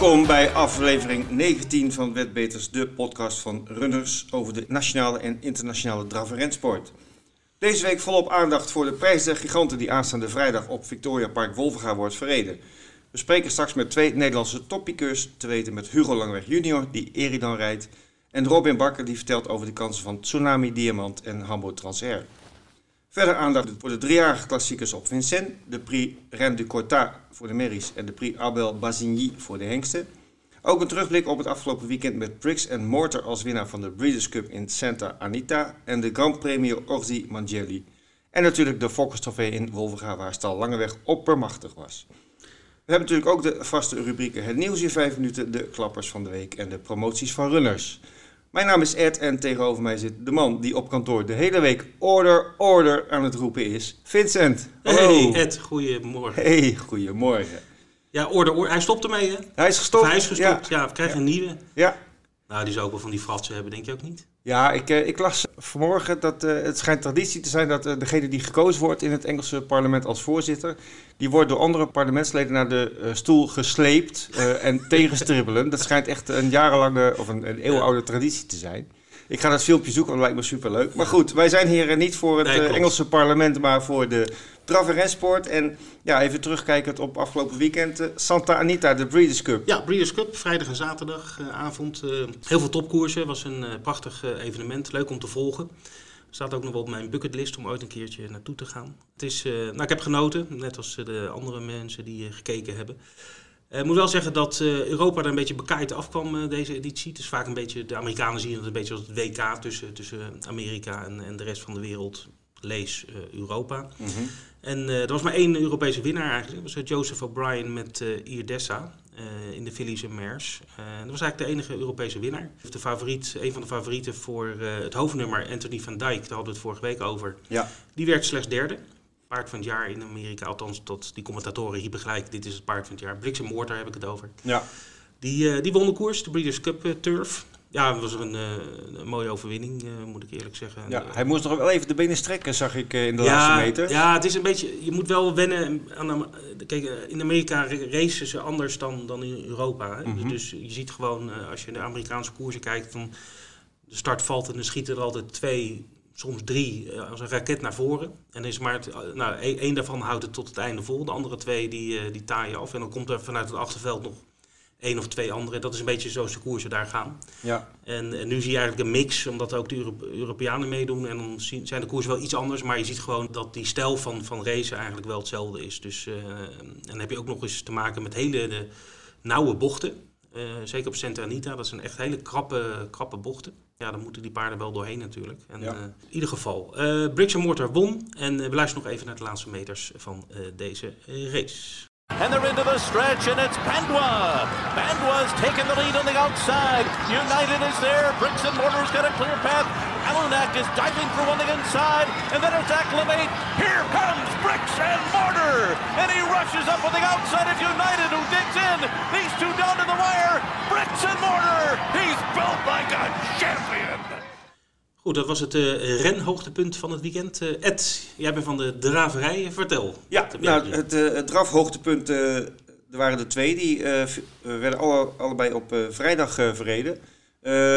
Welkom bij aflevering 19 van Wetbeters, de podcast van runners over de nationale en internationale draf- en rensport. Deze week volop aandacht voor de prijs der giganten die aanstaande vrijdag op Victoria Park Wolvenga wordt verreden. We spreken straks met twee Nederlandse toppiekers, te weten met Hugo Langweg junior die Eridan rijdt en Robin Bakker die vertelt over de kansen van Tsunami, Diamant en Hambo Transair. Verder aandacht voor de driejarige klassiekers op Vincennes, de Prix Rennes du Cortat voor de Merries en de Prix Abel Bazigny voor de Hengsten. Ook een terugblik op het afgelopen weekend met Briggs and Mortar als winnaar van de Breeders' Cup in Santa Anita en de Grand Premio Orzi Mangelli. En natuurlijk de Fokkers Trofee in Wolvenga waar Stal Langeweg oppermachtig was. We hebben natuurlijk ook de vaste rubrieken Het nieuws in 5 minuten, de klappers van de week en de promoties van runners. Mijn naam is Ed en tegenover mij zit de man die op kantoor de hele week order, order aan het roepen is. Vincent. Hallo. Hey Ed, goedemorgen. Hey, goedemorgen. Ja, orde, orde. Hij stopt ermee, hè? Hij is gestopt. Of hij is gestopt. Ja, we krijgen een nieuwe. Ja. Nou, die zou ook wel van die fratsen hebben, denk je ook niet? Ja, ik, eh, ik las vanmorgen dat eh, het schijnt traditie te zijn dat eh, degene die gekozen wordt in het Engelse parlement als voorzitter, die wordt door andere parlementsleden naar de stoel gesleept en tegenstribbelen. Dat schijnt echt een jarenlange of een, een eeuwenoude traditie te zijn. Ik ga dat filmpje zoeken, want het lijkt me superleuk. Maar goed, wij zijn hier eh, niet voor het Nee, eh. Engelse parlement, maar voor de draf- en ja, even terugkijkend op afgelopen weekend. eh, Santa Anita, de Breeders' Cup. Ja, Breeders' Cup, vrijdag en zaterdag avond. eh, heel veel topkoersen. Was een prachtig evenement. Leuk om te volgen. Staat ook nog wel op mijn bucketlist om ooit een keertje naartoe te gaan. Het is, nou, ik heb genoten, net als de andere mensen die gekeken hebben. Eh, Ik moet wel zeggen dat eh, Europa er een beetje bekaaid afkwam eh, deze editie. Het is vaak een beetje, de Amerikanen zien het een beetje als het WK tussen, tussen Amerika en, en de rest van de wereld. Lees Europa. Mhm. En er was maar één Europese winnaar eigenlijk. Dat was Joseph O'Brien met Irdessa in de Phillies en Mers. Dat was eigenlijk de enige Europese winnaar. De favoriet, een van de favorieten voor het hoofdnummer, Anthony van Dijk, daar hadden we het vorige week over. Ja. Die werd slechts derde. Paard van het jaar in Amerika, althans tot die commentatoren riepen gelijk, dit is het paard van het jaar. Bliksem Mortar heb ik het over. Ja. Die, eh, die won de koers, de Breeders' Cup eh, Turf. Ja, het was een, eh, een mooie overwinning, moet ik eerlijk zeggen. Ja, hij moest nog wel even de benen strekken, zag ik in de laatste meter. ja, het is een beetje. Je moet wel wennen aan. Kijk, in Amerika ra- racen ze anders dan, dan in Europa. Hè? Mhm. Dus, dus je ziet gewoon, als je naar de Amerikaanse koersen kijkt, dan de start valt en dan schieten er altijd twee, soms drie, eh, als een raket naar voren. En is maar het, eh, nou, één één daarvan houdt het tot het einde vol. De andere twee die, eh, die taaien af. En dan komt er vanuit het achterveld nog één of twee andere. Dat is een beetje zoals de koersen daar gaan. Ja. En, en nu zie je eigenlijk een mix, omdat ook de Euro- Europeanen meedoen. En dan zien- zijn de koersen wel iets anders. Maar je ziet gewoon dat die stijl van, van racen eigenlijk wel hetzelfde is. Dus, en dan heb je ook nog eens te maken met hele de, nauwe bochten. Zeker op Santa Anita, dat zijn echt hele krappe, krappe bochten. Ja, dan moeten die paarden wel doorheen natuurlijk. En, Ja. eh, in ieder geval, eh Briggs Mortar won. En eh, we luisteren nog even naar de laatste meters van eh, deze race. And they're into the stretch, and it's Pandwa. Pandwa's taking the lead on the outside. United is there. Bricks and Mortar's got a clear path. Alunak is diving for one the inside, and then it's Acclimate. Here comes Bricks and Mortar, and he rushes up on the outside of United, who digs in. These two down to the wire. Bricks Goed, dat was het eh renhoogtepunt van het weekend. Eh, Ed, jij bent van de draverij. Vertel. Ja, nou, het, het drafhoogtepunt, er waren er twee. Die werden alle, allebei op vrijdag verreden.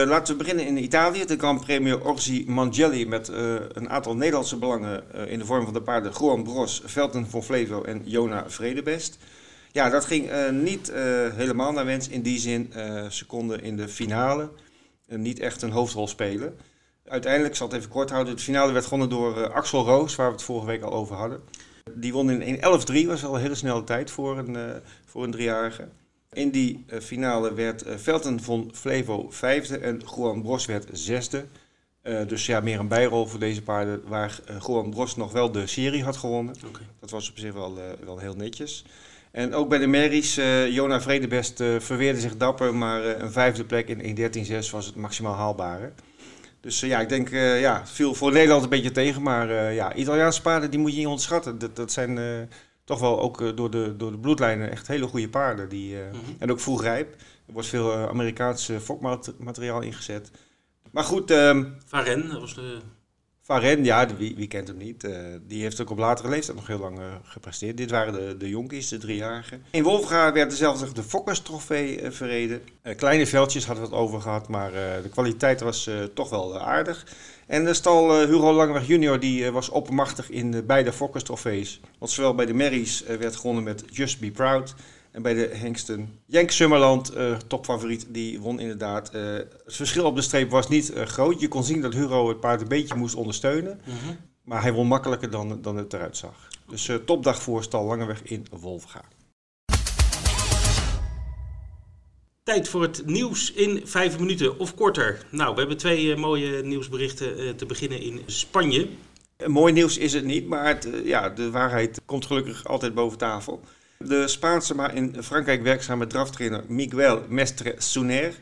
Laten we beginnen in Italië. De Grand Premio Orsi Mangelli met een aantal Nederlandse belangen in de vorm van de paarden Juan Bros, Velten van Flevo en Jona Vredebest. Ja, dat ging niet helemaal naar wens. In die zin, ze konden in de finale niet echt een hoofdrol spelen. Uiteindelijk, ik zal het even kort houden, de finale werd gewonnen door eh, Axel Roos, waar we het vorige week al over hadden. Die won in 1.11.3, was al een hele snelle tijd voor een, eh, voor een driejarige. In die eh, finale werd Velten van Flevo vijfde en Juan Bros werd zesde. Dus ja, meer een bijrol voor deze paarden, waar Juan Bros nog wel de serie had gewonnen. Dat was op zich wel, wel heel netjes. En ook bij de Merries, Jona Vredebest verweerde zich dapper, maar een vijfde plek in 1.13.6 was het maximaal haalbare. Dus eh, ja, ik denk, eh ja, viel voor Nederland een beetje tegen, maar eh, ja, Italiaanse paarden die moet je niet onderschatten. Dat, dat zijn toch wel ook door, de, door de bloedlijnen echt hele goede paarden. Die, Mhm. En ook vroeg rijp. Er wordt veel Amerikaans eh, fokmateriaal ingezet. Maar goed, ehm Varen, dat was de... Varen, ja, wie, wie kent hem niet? Eh, die heeft ook op latere leeftijd nog heel lang eh, gepresteerd. Dit waren de, de jonkies, de driejarigen. In Wolfga werd dezelfde de trofee eh, verreden. Kleine veldjes hadden we het over gehad, maar de kwaliteit was toch wel aardig. En de stal Hugo Langeweg junior die, was oppermachtig in de beide Fokkers trofees. Want zowel bij de Merries werd gewonnen met Just Be Proud... En bij de Hengsten, Jenk Summerland, eh, topfavoriet, die won inderdaad. Eh, het verschil op de streep was niet eh, groot. Je kon zien dat Hugo het paard een beetje moest ondersteunen. Mhm. Maar hij won makkelijker dan, dan het eruit zag. Dus topdag voor Stal Langeweg in Wolfga. Tijd voor het nieuws in vijf minuten of korter. Nou, we hebben twee mooie nieuwsberichten te beginnen in Spanje. Mooi nieuws is het niet, maar het, ja, de waarheid komt gelukkig altijd boven tafel. De Spaanse, maar in Frankrijk werkzame draftrainer Miguel Mestre Souner...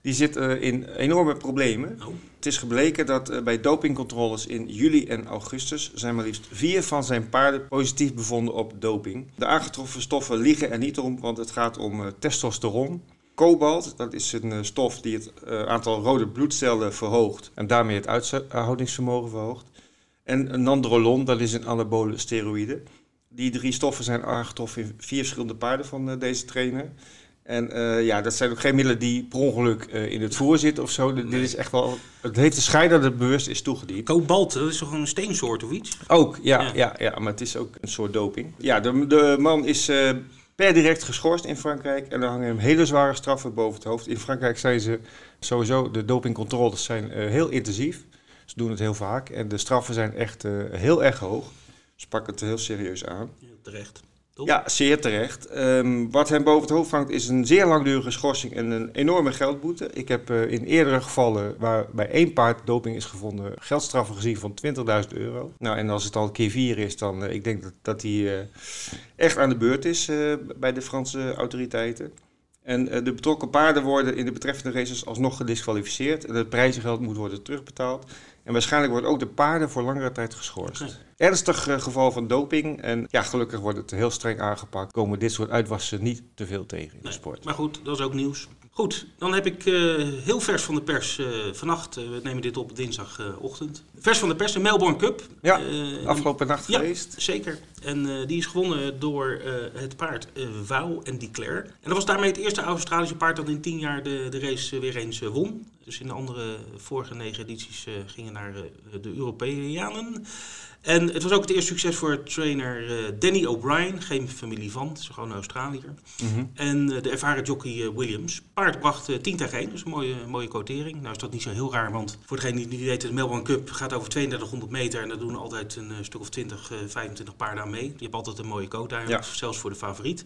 die zit eh, in enorme problemen. Oh. Het is gebleken dat eh, bij dopingcontroles in juli en augustus zijn maar liefst vier van zijn paarden positief bevonden op doping. De aangetroffen stoffen liegen er niet om, want het gaat om eh, testosteron. Kobalt, dat is een stof die het aantal rode bloedcellen verhoogt en daarmee het uithoudingsvermogen verhoogt. En nandrolon, dat is een anabole steroïde. Die drie stoffen zijn aangetroffen in vier verschillende paarden van eh, deze trainer. En eh, ja, dat zijn ook geen middelen die per ongeluk eh, in het voer zitten of zo. Dit- Dit is echt wel. Het heeft de schijn dat het bewust is toegediend. Kobalt, dat is toch een steensoort of iets? Ook, ja, Ja. ja. Ja, maar het is ook een soort doping. Ja, de, de man is per direct geschorst in Frankrijk. En er hangen hem hele zware straffen boven het hoofd. In Frankrijk zijn ze sowieso, de dopingcontroles zijn heel intensief. Ze doen het heel vaak. En de straffen zijn echt heel erg hoog. Pakken het heel serieus aan. Ja, terecht. Toch? Ja, zeer terecht. Ehm, wat hem boven het hoofd hangt is een zeer langdurige schorsing en een enorme geldboete. Ik heb eh, in eerdere gevallen waar bij één paard doping is gevonden geldstraffen gezien van 20.000 euro. Nou, en als het al keer vier is, dan uh, ik denk dat, dat hij uh, echt aan de beurt is bij de Franse autoriteiten. En de betrokken paarden worden in de betreffende races alsnog gedisqualificeerd en het prijzengeld moet worden terugbetaald. En waarschijnlijk wordt ook de paarden voor langere tijd geschorst. Ernstig uh, geval van doping. En ja, gelukkig wordt het heel streng aangepakt. Komen dit soort uitwassen niet te veel tegen in Nee, de sport. Maar goed, dat is ook nieuws. Goed, dan heb ik uh, heel vers van de pers uh, vannacht. We nemen dit op dinsdagochtend. vers van de pers, de Melbourne Cup. Ja, afgelopen nacht ja, geweest. Zeker. En die is gewonnen door het paard Wouw en Declare. En dat was daarmee het eerste Australische paard dat in tien jaar de, de race weer eens won. Dus in de andere vorige negen edities gingen naar de Europeanen. En het was ook het eerste succes voor trainer uh, Danny O'Brien, geen familie van, het is gewoon een Australiër. Mm -hmm. En uh, de ervaren jockey uh, Williams. Paard bracht 10 tegen 1, dus een mooie, mooie quotering. Nou is dat niet zo heel raar, want voor degene die niet weten, de Melbourne Cup gaat over 3200 meter. En daar doen altijd een stuk of 20, 25 paarden aan mee. Je hebt altijd een mooie eigenlijk, ja. zelfs voor de favoriet.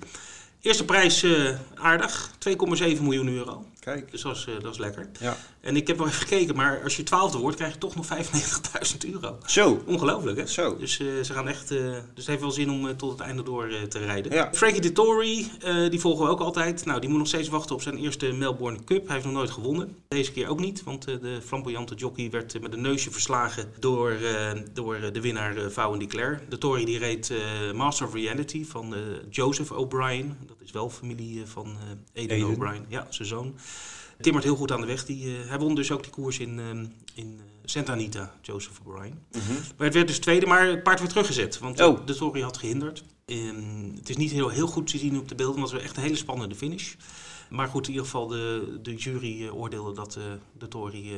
Eerste prijs aardig, 2,7 miljoen euro. Kijk. Dus dat is, dat is lekker. Ja. En ik heb wel even gekeken, maar als je twaalfde wordt, krijg je toch nog 95.000 euro. Zo. Ongelooflijk, hè? Zo. Dus uh, ze gaan echt. Uh, dus het heeft wel zin om uh, tot het einde door te rijden. Ja. Frankie Dettori, die volgen we ook altijd. Nou, die moet nog steeds wachten op zijn eerste Melbourne Cup. Hij heeft nog nooit gewonnen. Deze keer ook niet, want de flamboyante jockey werd met een neusje verslagen door, door de winnaar uh, Vouwen Declare. Dettori die reed Master of Reality van Joseph O'Brien. Dat is wel familie van Eden, Eden. O'Brien. Ja, zijn zoon. Timmert heel goed aan de weg. Die, uh, hij won dus ook die koers in, uh, in uh, Santa Anita, Joseph O'Brien. Mm -hmm. Maar het werd dus tweede, maar het paard werd teruggezet. Want oh. de Tory had gehinderd. En het is niet heel, heel goed te zien op de beelden, want het was echt een hele spannende finish. Maar goed, in ieder geval de, de jury oordeelde dat de Tory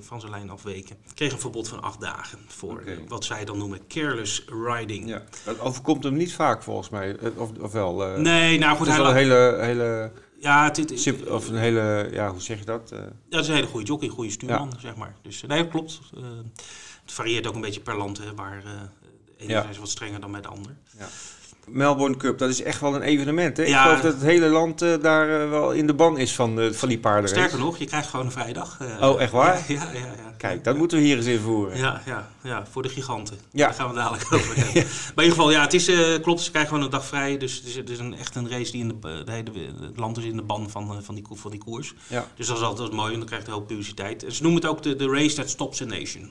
van zijn lijn afweken. Kreeg een verbod van acht dagen voor okay. wat zij dan noemen careless riding. Ja, dat overkomt hem niet vaak volgens mij. Of, of wel? nee, nou goed. Het is wel een hele... hele... Ja, het, het, Simp of een hele, ja, hoe zeg je dat? Uh, ja, dat is een hele goede jockey, een goede stuurman, ja. zeg maar. Dus nee, dat klopt. Uh, het varieert ook een beetje per land, hè, waar uh, de ene ja. is wat strenger dan bij de ander. Ja. Melbourne Cup, dat is echt wel een evenement. Hè? Ja. Ik geloof dat het hele land uh, daar uh, wel in de ban is van, uh, van die paarden. Sterker nog, je krijgt gewoon een vrije dag. oh, echt waar? Ja, ja, ja. Kijk, dat moeten we hier eens invoeren. Ja, ja, ja voor de giganten. Ja. Daar gaan we dadelijk over hebben. Maar in ieder geval, ja, het is, klopt, ze krijgen gewoon een dag vrij. Dus het is, het is een, echt een race die in de, de hele, het land is in de ban van, van, die, van die koers. Ja. Dus dat is altijd mooi en dan krijgt een hoop publiciteit. En ze noemen het ook de, de race that stops a nation.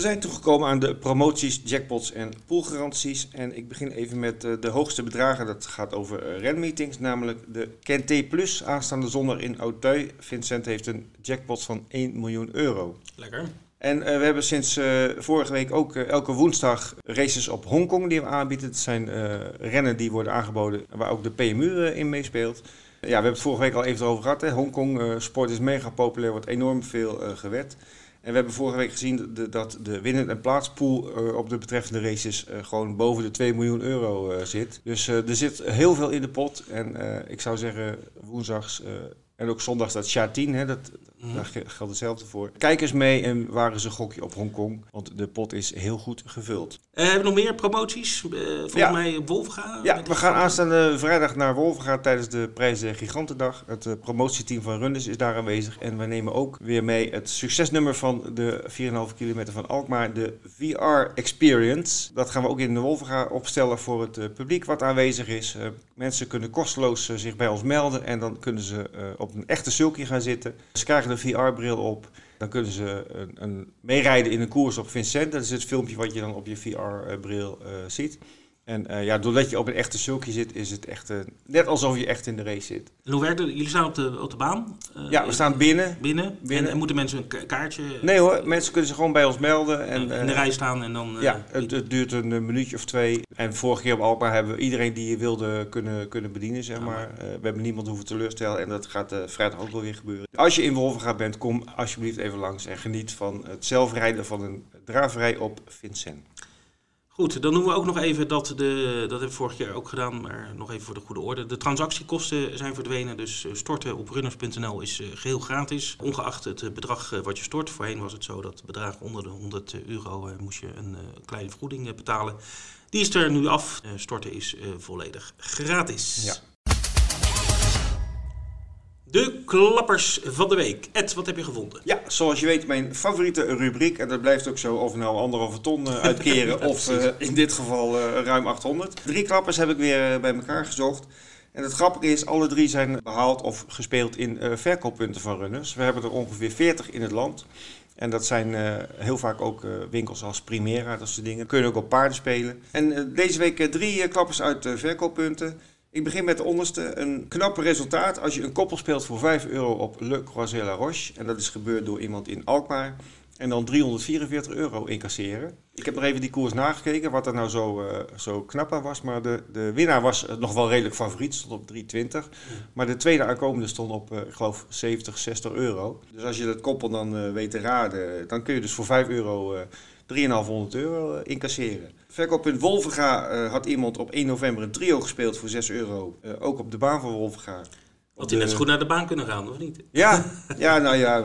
We zijn toegekomen aan de promoties, jackpots en poolgaranties. En ik begin even met uh, de hoogste bedragen. Dat gaat over uh, renmeetings, namelijk de Kente Plus aanstaande zondag in Auteuil. Vincent heeft een jackpot van 1 miljoen euro. Lekker. En eh, we hebben sinds eh, vorige week ook eh, elke woensdag races op Hongkong die we aanbieden. Het zijn eh, rennen die worden aangeboden waar ook de PMU eh, in meespeelt. Ja, we hebben het vorige week al even over gehad. Hongkong eh, sport is mega populair, wordt enorm veel eh gewet. En we hebben vorige week gezien dat de winnen- en plaatspool eh, op de betreffende races eh, gewoon boven de 2 miljoen euro eh, zit. Dus er zit heel veel in de pot. En ik zou zeggen, woensdags en ook zondags dat Sha 10, hè, dat, Mhm. daar ge- geldt hetzelfde voor. Kijk eens mee en waar is een gokje op Hongkong, want de pot is heel goed gevuld. Eh, hebben we nog meer promoties? Eh, volgens Ja. mij op Wolfga. Ja, we gaan aanstaande vrijdag naar Wolvenga tijdens de Prijs de Gigantendag. Het eh, promotieteam van Runders is daar aanwezig. En we nemen ook weer mee het succesnummer van de 4,5 kilometer van Alkmaar, de VR Experience. Dat gaan we ook in de Wolvenga opstellen voor het eh, publiek wat aanwezig is. Eh, mensen kunnen kosteloos eh, zich bij ons melden en dan kunnen ze eh, op een echte sulky gaan zitten. Ze krijgen de VR-bril op. Dan kunnen ze een, een meerijden in een koers op Vincent. Dat is het filmpje wat je dan op je VR-bril eh, ziet. En eh, ja, doordat je op een echte sulky zit, is het echt eh, net alsof je echt in de race zit. En hoe werkt het? Jullie staan op de, op de baan? Eh, Ja, we staan binnen. binnen. binnen. En, en moeten mensen een ka- kaartje Nee hoor, mensen kunnen zich gewoon bij ons melden. En, in de rij staan en dan... Ja, het, het duurt een minuutje of twee. En vorige keer op Alkmaar hebben we iedereen die je wilde kunnen, kunnen bedienen, zeg maar. We hebben niemand hoeven teleurstellen en dat gaat vrijdag ook wel weer gebeuren. Als je in Wolvenga bent, kom alsjeblieft even langs en geniet van het zelfrijden van een draverij op Vincent. Goed, dan doen we ook nog even dat de, dat hebben we vorig jaar ook gedaan, maar nog even voor de goede orde. De transactiekosten zijn verdwenen, dus eh, storten op runners.nl is eh, geheel gratis. Ongeacht het eh, bedrag wat je stort. Voorheen was het zo dat bedragen onder de 100 euro moest je een kleine vergoeding betalen. Die is er nu af. Storten is volledig gratis. Ja. De klappers van de week. Ed, wat heb je gevonden? Ja, zoals je weet, mijn favoriete rubriek. En dat blijft ook zo of nou anderhalve ton eh, uitkeren Ja, of eh, in dit geval eh, ruim 800. Drie klappers heb ik weer bij elkaar gezocht. En het grappige is, alle drie zijn behaald of gespeeld in verkooppunten van runners. We hebben er ongeveer 40 in het land. En dat zijn heel vaak ook winkels als Primera, dat soort dingen. Kun je ook op paarden spelen. En deze week drie klappers uit verkooppunten. Ik begin met de onderste. Een knap resultaat als je een koppel speelt voor 5 euro op Le Croisé La Roche. En dat is gebeurd door iemand in Alkmaar. En dan 344 euro incasseren. Ik heb nog even die koers nagekeken, wat er nou zo, eh, zo knap aan was. Maar de, de winnaar was eh, nog wel redelijk favoriet, stond op 320. Maar de tweede aankomende stond op, eh, ik geloof, 70, 60 euro. Dus als je dat koppel dan weet te raden, dan kun je dus voor 5 euro 3,500 euro eh, incasseren. Verkooppunt Wolvenga eh, had iemand op 1 november een trio gespeeld voor 6 euro. Eh, ook op de baan van Wolvenga. Had hij net zo goed naar de baan kunnen gaan, of niet? Ja, ja nou ja,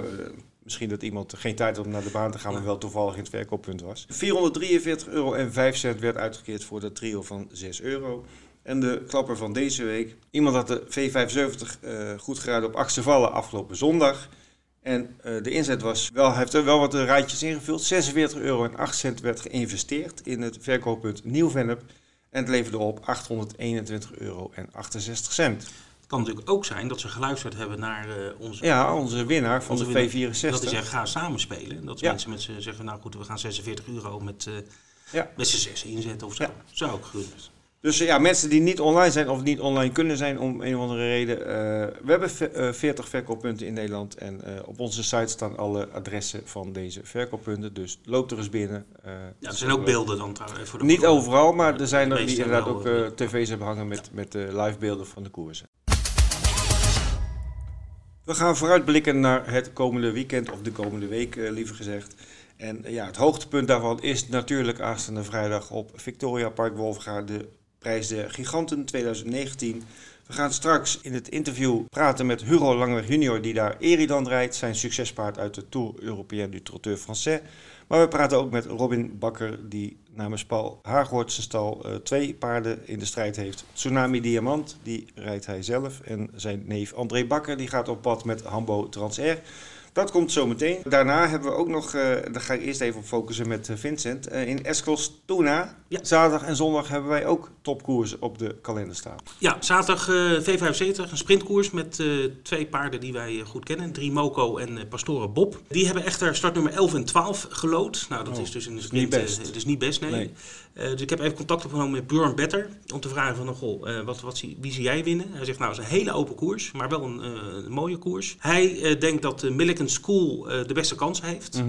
misschien dat iemand geen tijd had om naar de baan te gaan, maar wel toevallig in het verkooppunt was. 443 euro en 5 cent werd uitgekeerd voor dat trio van 6 euro. En de klapper van deze week. Iemand had de V75 eh, goed geraden op achtste vallen afgelopen zondag. En eh, de inzet was, wel, hij heeft er wel wat eh, rijtjes ingevuld. 46 euro en 8 cent werd geïnvesteerd in het verkooppunt Nieuw-Vennep. En het leverde op 821 euro en 68 cent. Het kan natuurlijk ook zijn dat ze geluisterd hebben naar eh, onze... Ja, onze winnaar van onze de winnaar. V64. Dat is zeggen, ga samen spelen. En dat Ja. mensen met ze zeggen, nou goed, we gaan 46 euro met, Ja. met z'n zes inzetten of zo. Zou ook goed. Dus ja, mensen die niet online zijn of niet online kunnen zijn om een of andere reden. eh, we hebben ve- eh, 40 verkooppunten in Nederland. En eh, op onze site staan alle adressen van deze verkooppunten. Dus loop er eens binnen. Ja, er zijn ook beelden dan trouwens. Voor de Niet overal, maar er zijn er die inderdaad ook tv's hebben hangen met, met eh, live beelden van de koersen. We gaan vooruitblikken naar het komende weekend, of de komende week liever gezegd. En ja, het hoogtepunt daarvan is natuurlijk aanstaande vrijdag op Victoria Park Wolfga de prijs de Giganten 2019. We gaan straks in het interview praten met Hugo Langweg junior die daar Eridan rijdt, zijn succespaard uit de Tour Européen du Trotteur Français. Maar we praten ook met Robin Bakker die namens Paul Haaghoort stal eh, twee paarden in de strijd heeft. Tsunami Diamant, die rijdt hij zelf. En zijn neef André Bakker, die gaat op pad met Hambo Transair. Dat komt zo meteen. Daarna hebben we ook nog, eh, daar ga ik eerst even op focussen met eh, Vincent. Eh, in Eskels Tuna, Ja. zaterdag en zondag hebben wij ook topkoersen op de kalender staan. Ja, zaterdag eh, V75, een sprintkoers met twee paarden die wij goed kennen. Drie Moco en Pastoren Bob. Die hebben echter startnummer 11 en 12 gelood. Nou, dat Oh, is dus in sprint... niet best. is niet best, nee. Nee. Eh, dus ik heb even contact opgenomen met Björn Better. Om te vragen van, goh, eh, wat, wat, zie- wie zie jij winnen? Hij zegt, nou, het is een hele open koers. Maar wel een, eh, een mooie koers. Hij denkt dat uh, Milliken School de beste kans heeft.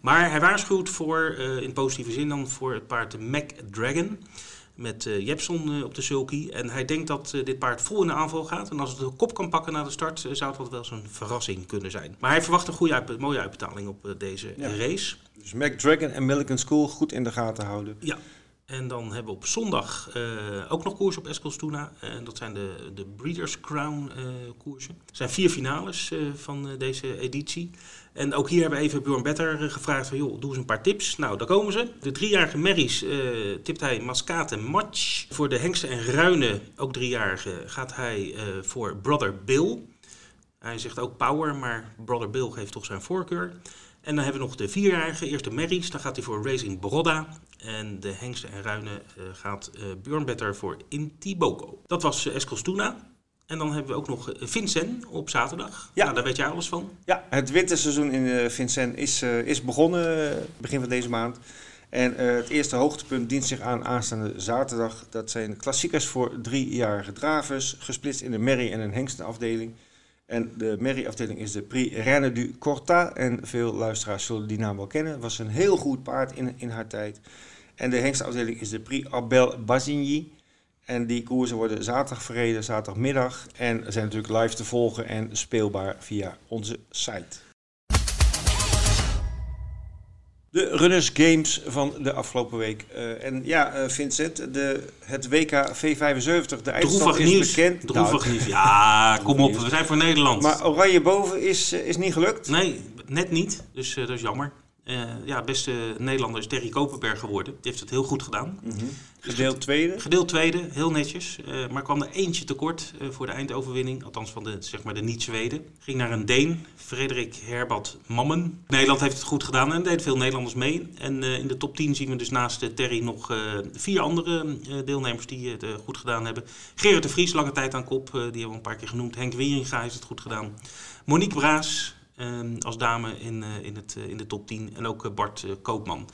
Maar hij waarschuwt voor, in positieve zin dan, voor het paard de Mac Dragon. Met eh Jepson op de sulky. En hij denkt dat dit paard vol in de aanval gaat. En als het de kop kan pakken na de start, zou het wat wel zo'n verrassing kunnen zijn. Maar hij verwacht een goede uit- mooie uitbetaling op deze Ja. race. Dus Mac Dragon en Milliken School goed in de gaten houden. Ja. En dan hebben we op zondag eh, ook nog koers op Eskilstuna. En dat zijn de, de Breeders' Crown eh, koersen. Er zijn vier finales eh, van eh, deze editie. En ook hier hebben we even Bjorn Better eh, gevraagd van... joh, doe eens een paar tips. Nou, daar komen ze. De driejarige Merries eh, tipt hij Mascate Match. Voor de hengsten en ruinen, ook driejarige, gaat hij eh, voor Brother Bill. Hij zegt ook power, maar Brother Bill geeft toch zijn voorkeur. En dan hebben we nog de vierjarige, eerste Merries. Dan gaat hij voor Racing Brodda. En de hengsten en ruinen eh, gaat eh Björn Better voor Intiboko. Dat was uh, Eskilstuna. En dan hebben we ook nog eh, Vincent op zaterdag. Ja. Nou, daar weet jij alles van. Ja, het winterseizoen in eh, Vincent is, eh, is begonnen eh, begin van deze maand. En eh, het eerste hoogtepunt dient zich aan aanstaande zaterdag. Dat zijn klassiekers voor driejarige dravers, gesplitst in een merrie- en een hengstenafdeling. En de merrie-afdeling is de Prix Reine du Corta. En veel luisteraars zullen die naam wel kennen. Het was een heel goed paard in, in haar tijd. En de hengstenafdeling is de Prix Abel Bazigny. En die koersen worden zaterdag verreden, zaterdagmiddag. En zijn natuurlijk live te volgen en speelbaar via onze site. De Runners Games van de afgelopen week. Eh, en ja, eh, Vincent, de, het WK V75, de eindstand Droevig is nieuws. bekend. Droevig Nou, nieuws. Ja, kom op. We zijn voor Nederland. Maar oranje boven is, eh, is niet gelukt. Nee, net niet. Dus dat is jammer. Eh, ja, beste Nederlander is Terry Kopenberg geworden. Die heeft het heel goed gedaan. Gedeeld tweede. Gedeeld tweede, heel netjes. eh, maar kwam er eentje tekort eh, voor de eindoverwinning. Althans van de, zeg maar de niet-Zweden. Ging naar een Deen, Frederik Herbert Mammen. Nederland heeft het goed gedaan en deed veel Nederlanders mee. En in de top 10 zien we dus naast Terry nog vier andere deelnemers die het goed gedaan hebben. Gerrit de Vries, lange tijd aan kop. die hebben we een paar keer genoemd. Henk Wieringa heeft het goed gedaan. Monique Braas eh, als dame in, eh, in, het, eh, in de top 10. En ook eh, Bart Koopman.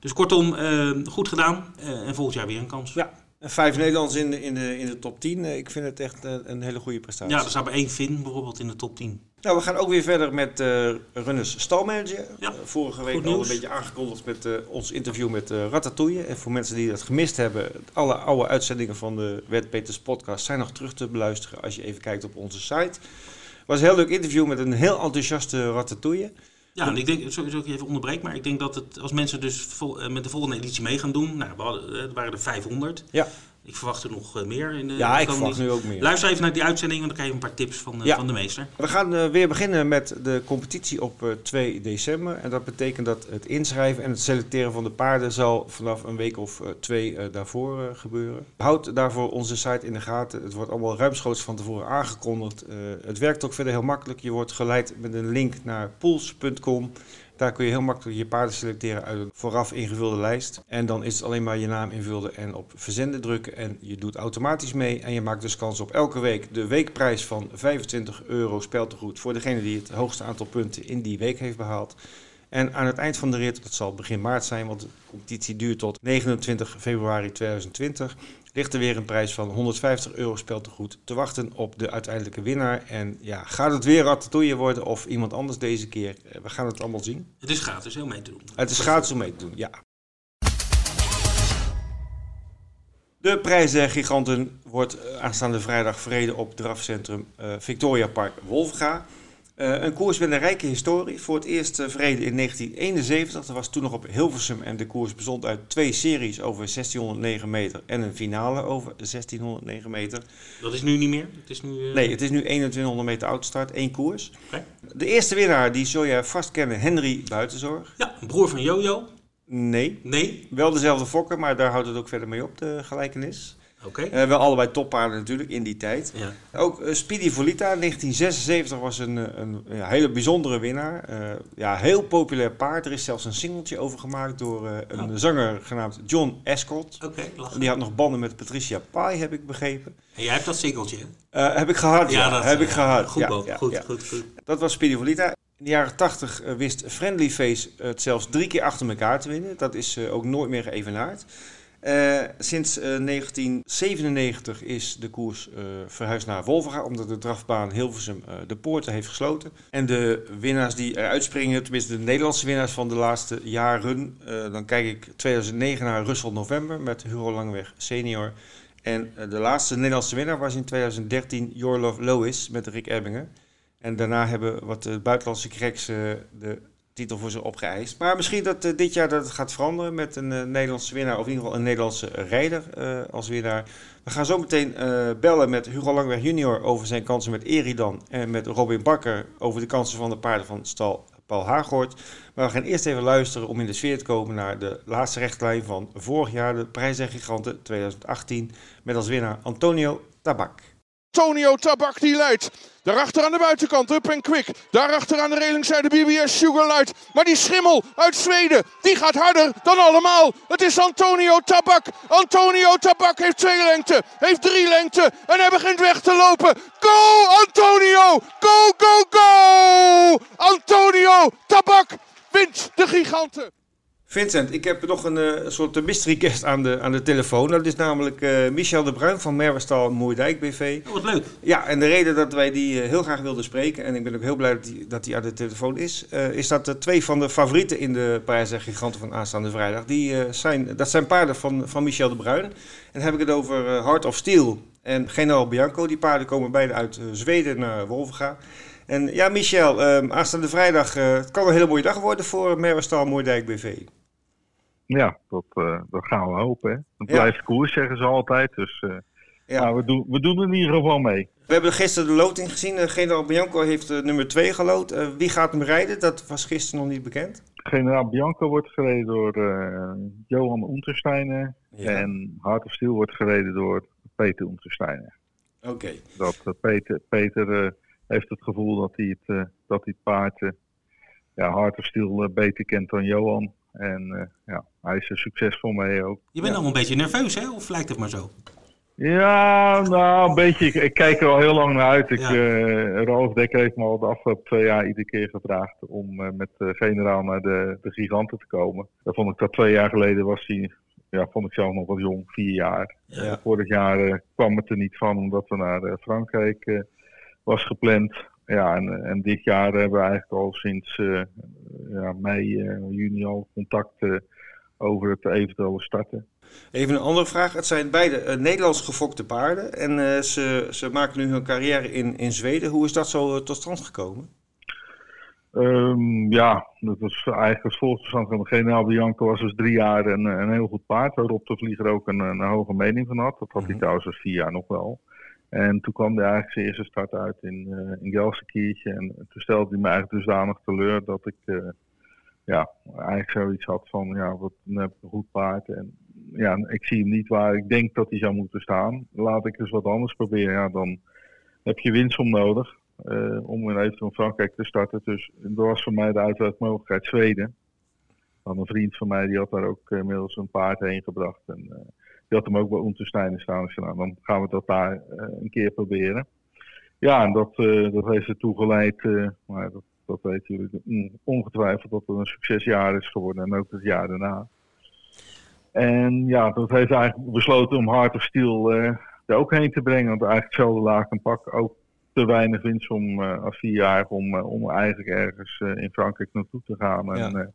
Dus kortom, eh, goed gedaan. En volgend jaar weer een kans. Ja, en vijf Nederlanders in de, in de, in de top 10. Eh, Ik vind het echt een, hele goede prestatie. Ja, er staat maar één Fin bijvoorbeeld in de top 10. Nou, we gaan ook weer verder met Runners stalmanager. Ja, vorige week al een beetje aangekondigd met ons interview met Ratatouille. En voor mensen die dat gemist hebben, alle oude uitzendingen van de Wet Peters podcast zijn nog terug te beluisteren als je even kijkt op onze site. Het was een heel leuk interview met een heel enthousiaste Ratatouille. Ja, en ik denk, ik je even onderbreek, maar ik denk dat het, als mensen dus vol- eh, met de volgende editie mee gaan doen, nou, we hadden, eh, er waren er 500. Ja, Ik verwacht er nog eh, meer in de ja ik verwacht nu ook meer. Luister even naar die uitzending, want dan krijg je een paar tips van, eh, Ja. van de meester. We gaan eh, weer beginnen met de competitie op eh, 2 december. En dat betekent dat het inschrijven en het selecteren van de paarden zal vanaf een week of eh, twee eh, daarvoor eh, gebeuren. Houd daarvoor onze site in de gaten. Het wordt allemaal ruimschoots van tevoren aangekondigd. Eh, het werkt ook verder heel makkelijk. Je wordt geleid met een link naar pools.com. Daar kun je heel makkelijk je paarden selecteren uit een vooraf ingevulde lijst. En dan is het alleen maar je naam invullen en op verzenden drukken. En je doet automatisch mee. En je maakt dus kans op elke week de weekprijs van 25 euro speltegoed voor degene die het hoogste aantal punten in die week heeft behaald. En aan het eind van de rit, dat zal begin maart zijn, want de competitie duurt tot 29 februari 2020, ligt er weer een prijs van 150 euro speltegoed te wachten op de uiteindelijke winnaar. En ja, gaat het weer Ratatouille worden of iemand anders deze keer? Eh, We gaan het allemaal zien. Het is gratis, heel mee te doen. Het is gratis om mee te doen, ja. De prijzengiganten wordt eh, aanstaande vrijdag verreden op drafcentrum eh, Victoria Park Wolfga. Eh, een koers met een rijke historie. Voor het eerst eh, verreden in 1971. Dat was toen nog op Hilversum en de koers bestond uit twee series over 1609 meter en een finale over 1609 meter. Dat is nu niet meer. Het is nu, eh, Nee, het is nu 2100 meter autostart, één koers. De eerste winnaar, die zul je vast kennen, Henry Buitenzorg. Ja, broer van Jojo. Nee, Nee. Wel dezelfde fokker, maar daar houdt het ook verder mee op, de gelijkenis. Oké. Eh, wel allebei toppaarden natuurlijk in die tijd. Ja. Ook eh, Speedy Volita, 1976 was een, eh, een, ja, hele bijzondere winnaar. Eh, ja, heel populair paard. Er is zelfs een singeltje over gemaakt door een Oh. zanger genaamd John Escott. Oké, lachen. Die had nog banden met Patricia Pai, heb ik begrepen. En jij hebt dat singeltje, heb ik gehad, ja. dat heb ik eh, gehad. Goed, goed, ja. goed, goed. Dat was Speedy Volita. In de jaren 80 eh, wist Friendly Face het zelfs drie keer achter elkaar te winnen. Dat is ook nooit meer geëvenaard. Uh, sinds uh, 1997 is de koers uh, verhuisd naar Wolverga, omdat de drafbaan Hilversum de poorten heeft gesloten. En de winnaars die eruit springen, tenminste de Nederlandse winnaars van de laatste jaren, dan kijk ik 2009 naar Russell November met Hugo Langweg senior. En de laatste Nederlandse winnaar was in 2013 Your Love Lois met Rick Ebbingen. En daarna hebben wat de buitenlandse cracks de titel voor ze opgeëist. Maar misschien dat uh, dit jaar dat gaat veranderen met een uh, Nederlandse winnaar, of in ieder geval een Nederlandse rijder uh, als winnaar. We gaan zo meteen bellen met Hugo Langweg junior over zijn kansen met Eridan en met Robin Bakker over de kansen van de paarden van stal Paul Haaghoort. Maar we gaan eerst even luisteren om in de sfeer te komen naar de laatste rechtlijn van vorig jaar, de Prijs en Giganten 2018, met als winnaar Antonio Tabak. Antonio Tabak die leidt. Daarachter aan de buitenkant, Up en Quick. Daarachter aan de relingzijde BBS Sugarlight. Maar die schimmel uit Zweden, die gaat harder dan allemaal. Het is Antonio Tabak. Antonio Tabak heeft twee lengte, heeft drie lengte. En hij begint weg te lopen. Go Antonio! Go, go, go! Antonio Tabak wint de giganten. Vincent, ik heb nog een uh, soort mystery guest aan de, aan de telefoon. Dat is namelijk uh, Michel de Bruin van Merwestal Moerdijk BV. Oh, wat leuk. Ja, en de reden dat wij die uh, heel graag wilden spreken, en ik ben ook heel blij dat hij dat die aan de telefoon is, is dat twee van de favorieten in de prijs en giganten van aanstaande vrijdag, die, zijn, dat zijn paarden van, van Michel de Bruin. En dan heb ik het over Heart of Steel en General Bianco. Die paarden komen beide uit Zweden naar Wolvenga. En ja, Michel, aanstaande vrijdag, het kan een hele mooie dag worden voor Merwestal Moerdijk BV. Ja, dat, uh, dat gaan we hopen. Hè. Het blijft koers, zeggen ze altijd. Dus uh, ja. Nou, we, doen, we doen er in ieder geval mee. We hebben gisteren de loting gezien. Uh, Generaal Bianco heeft nummer 2 gelood. wie gaat hem rijden? Dat was gisteren nog niet bekend. Generaal Bianco wordt gereden door Johan Untersteiner. Ja. En Hart of Steel wordt gereden door Peter Untersteiner. Oké. Dat Peter, Peter heeft het gevoel dat hij het, dat hij het paard ja, Hart of Steel beter kent dan Johan. En uh, ja, hij is er succesvol mee ook. Je bent ja. allemaal een beetje nerveus, hè? Of lijkt het maar zo? Ja, nou, een beetje. Ik, ik kijk er al heel lang naar uit. Ik, ja. uh, Rolf Dekker heeft me al de afgelopen twee jaar iedere keer gevraagd om uh, met de generaal naar de, de giganten te komen. Dat vond ik dat twee jaar geleden was hij, ja, vond ik zelf nog wel jong, vier jaar. Ja. vorig jaar kwam het er niet van omdat we naar Frankrijk was gepland. Ja, en, en dit jaar hebben we eigenlijk al sinds uh, ja, mei, uh, juni al contact uh, over het eventuele starten. Even een andere vraag. Het zijn beide Nederlands gefokte paarden en ze, ze maken nu hun carrière in, in Zweden. Hoe is dat zo tot stand gekomen? Um, ja, dat was eigenlijk het volksverstand van de generaal Bianco was dus drie jaar een, een heel goed paard. Waarop de vlieger ook een, een hoge mening van had. Dat had hij mhm. trouwens als vier jaar nog wel. En toen kwam hij eigenlijk zijn eerste start uit in, uh, in Gelsenkirchen. En toen stelde hij me eigenlijk dusdanig teleur dat ik uh, ja, eigenlijk zoiets had van, ja, wat een goed paard. En ja, ik zie hem niet waar ik denk dat hij zou moeten staan. Laat ik eens wat anders proberen. Ja, dan heb je winst om nodig om in eventueel Frankrijk te starten. Dus dat was voor mij de uitwedmogelijkheid Zweden. Dan een vriend van mij die had daar ook inmiddels een paard heen gebracht. En, die had hem ook bij Untersteiner staan. Dus nou, dan gaan we dat daar uh, een keer proberen. Ja, en dat, uh, dat heeft ertoe geleid, uh, maar dat, dat weet jullie mm, ongetwijfeld dat het een succesjaar is geworden en ook het jaar daarna. En ja, dat heeft eigenlijk besloten om Hard of Steel er ook heen te brengen. Want eigenlijk hetzelfde laag en pak ook te weinig winst om als vier jaar om, om eigenlijk ergens in Frankrijk naartoe te gaan. En, ja.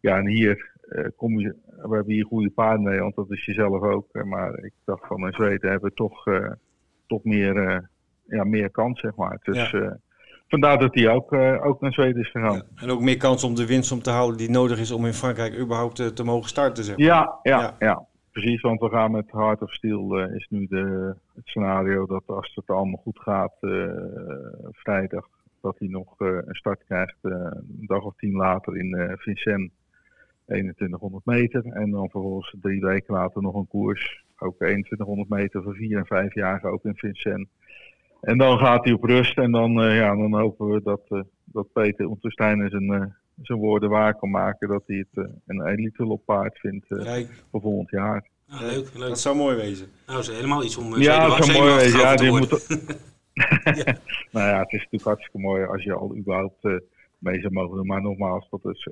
ja, en hier uh, kom je, we hebben hier goede paarden mee, want dat is jezelf ook. Maar ik dacht van in Zweden hebben we toch, uh, toch meer, ja, meer kans, zeg maar. Dus ja. vandaar dat hij ook, ook naar Zweden is gegaan. Ja. En ook meer kans om de winst om te houden die nodig is om in Frankrijk überhaupt te, te mogen starten, zeg maar. ja, ja, ja, Precies, want we gaan met Heart of Steel is nu de, het scenario dat als het allemaal goed gaat, vrijdag, dat hij nog een start krijgt een dag of tien later in Vincennes 2100 meter. En dan vervolgens drie weken later nog een koers. Ook 2100 meter voor vier en vijf jaar, ook in Vincent. En dan gaat hij op rust en dan, uh, ja, dan hopen we dat, uh, dat Peter Untersteiner zijn, uh, zijn woorden waar kan maken. Dat hij het een elite op paard vindt voor volgend jaar. Ah, leuk, leuk. Dat zou mooi wezen. Nou, is helemaal iets om Ja, dat zou mooi wezen. Ja, die moet... ja. nou ja, het is natuurlijk hartstikke mooi als je al überhaupt mee zou mogen doen. Maar nogmaals, dat is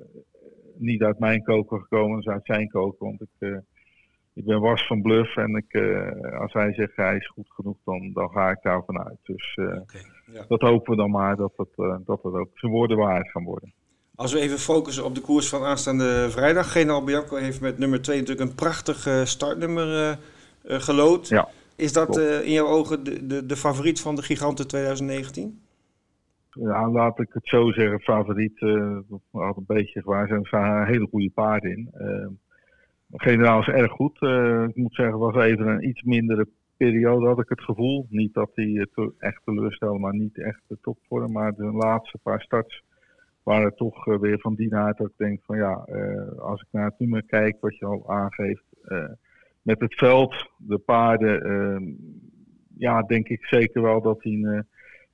niet uit mijn koker gekomen, dus uit zijn koker. Want ik, uh, ik ben was van bluff en ik, eh, als hij zegt hij is goed genoeg, dan, dan ga ik daarvan uit. Dus eh. Ja. dat hopen we dan maar dat eh, dat het ook zijn woorden waard gaan worden. Als we even focussen op de koers van aanstaande vrijdag. Generaal Bianco heeft met nummer 2 natuurlijk een prachtig eh, startnummer eh, eh, gelood. Ja, Is dat eh, in jouw ogen de, de, de favoriet van de giganten 2019? Ja, laat ik het zo zeggen, favoriet. eh dat had een beetje gewaar zijn. Een hele goede paarden in. Eh, generaal is erg goed. Eh, ik moet zeggen, het was even een iets mindere periode, had ik het gevoel. Niet dat hij eh, te- echt teleurstelde, maar niet echt de topvorm. Maar de laatste paar starts waren toch eh, weer van die aard dat ik denk van ja, eh, als ik naar het nummer kijk, wat je al aangeeft. eh, met het veld, de paarden, eh, ja, denk ik zeker wel dat hij een, eh,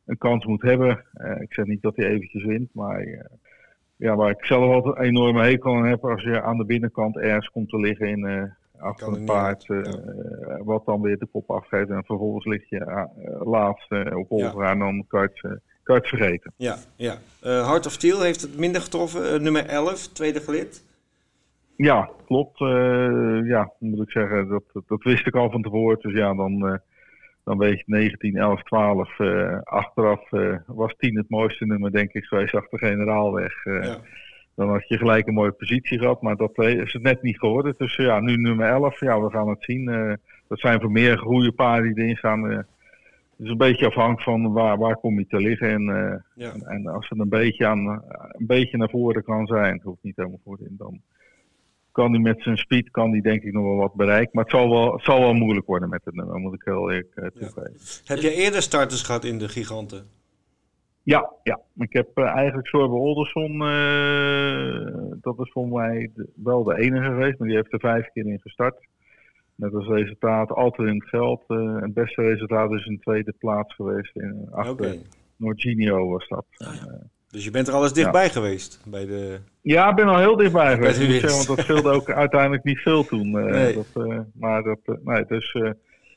een kans moet hebben. Eh, ik zeg niet dat hij eventjes wint, maar eh, ja, waar ik zelf altijd een enorme hekel aan heb, als je aan de binnenkant ergens komt te liggen in eh achter er een paard, ja. wat dan weer de kop afgeeft en vervolgens lig je eh, laatst op Olga en dan kan je het, kan je het vergeten. Ja, ja. Heart of Steel heeft het minder getroffen. Nummer 11, tweede gelid. Ja, klopt. Ja, moet ik zeggen, dat, dat wist ik al van tevoren. Dus ja, dan, dan weet je 19, 11, 12. eh, achteraf eh, was 10 het mooiste nummer, denk ik, geweest achter Generaalweg. Eh, Ja. Dan had je gelijk een mooie positie gehad, maar dat eh, is het net niet geworden. Dus ja, nu nummer 11, ja, we gaan het zien. Eh, dat zijn voor meer goede paarden die erin staan. eh, het is een beetje afhankelijk van waar, waar kom je te liggen. En, eh, Ja. en, en als het een beetje, aan, een beetje naar voren kan zijn, het hoeft niet helemaal voorin, dan kan hij met zijn speed kan hij denk ik nog wel wat bereiken. Maar het zal wel, het zal wel moeilijk worden met het nummer, moet ik heel eerlijk eh, toegeven. Heb jij eerder starters gehad in de giganten? Ja, ja. Ik heb eh, eigenlijk Sorbe Olderson, eh, dat is voor mij de- wel de enige geweest, maar die heeft er vijf keer in gestart. Met als resultaat altijd in het geld. het beste resultaat is een tweede plaats geweest. In, achter Oké. Norginio was dat. Ah, ja. Dus je bent er al eens dichtbij geweest bij de... Ja, ik ben al heel dichtbij geweest. ik zeggen, want dat scheelde ook uiteindelijk niet veel toen. eh, Nee. dat, eh, maar, dat, eh, nee, dus, eh,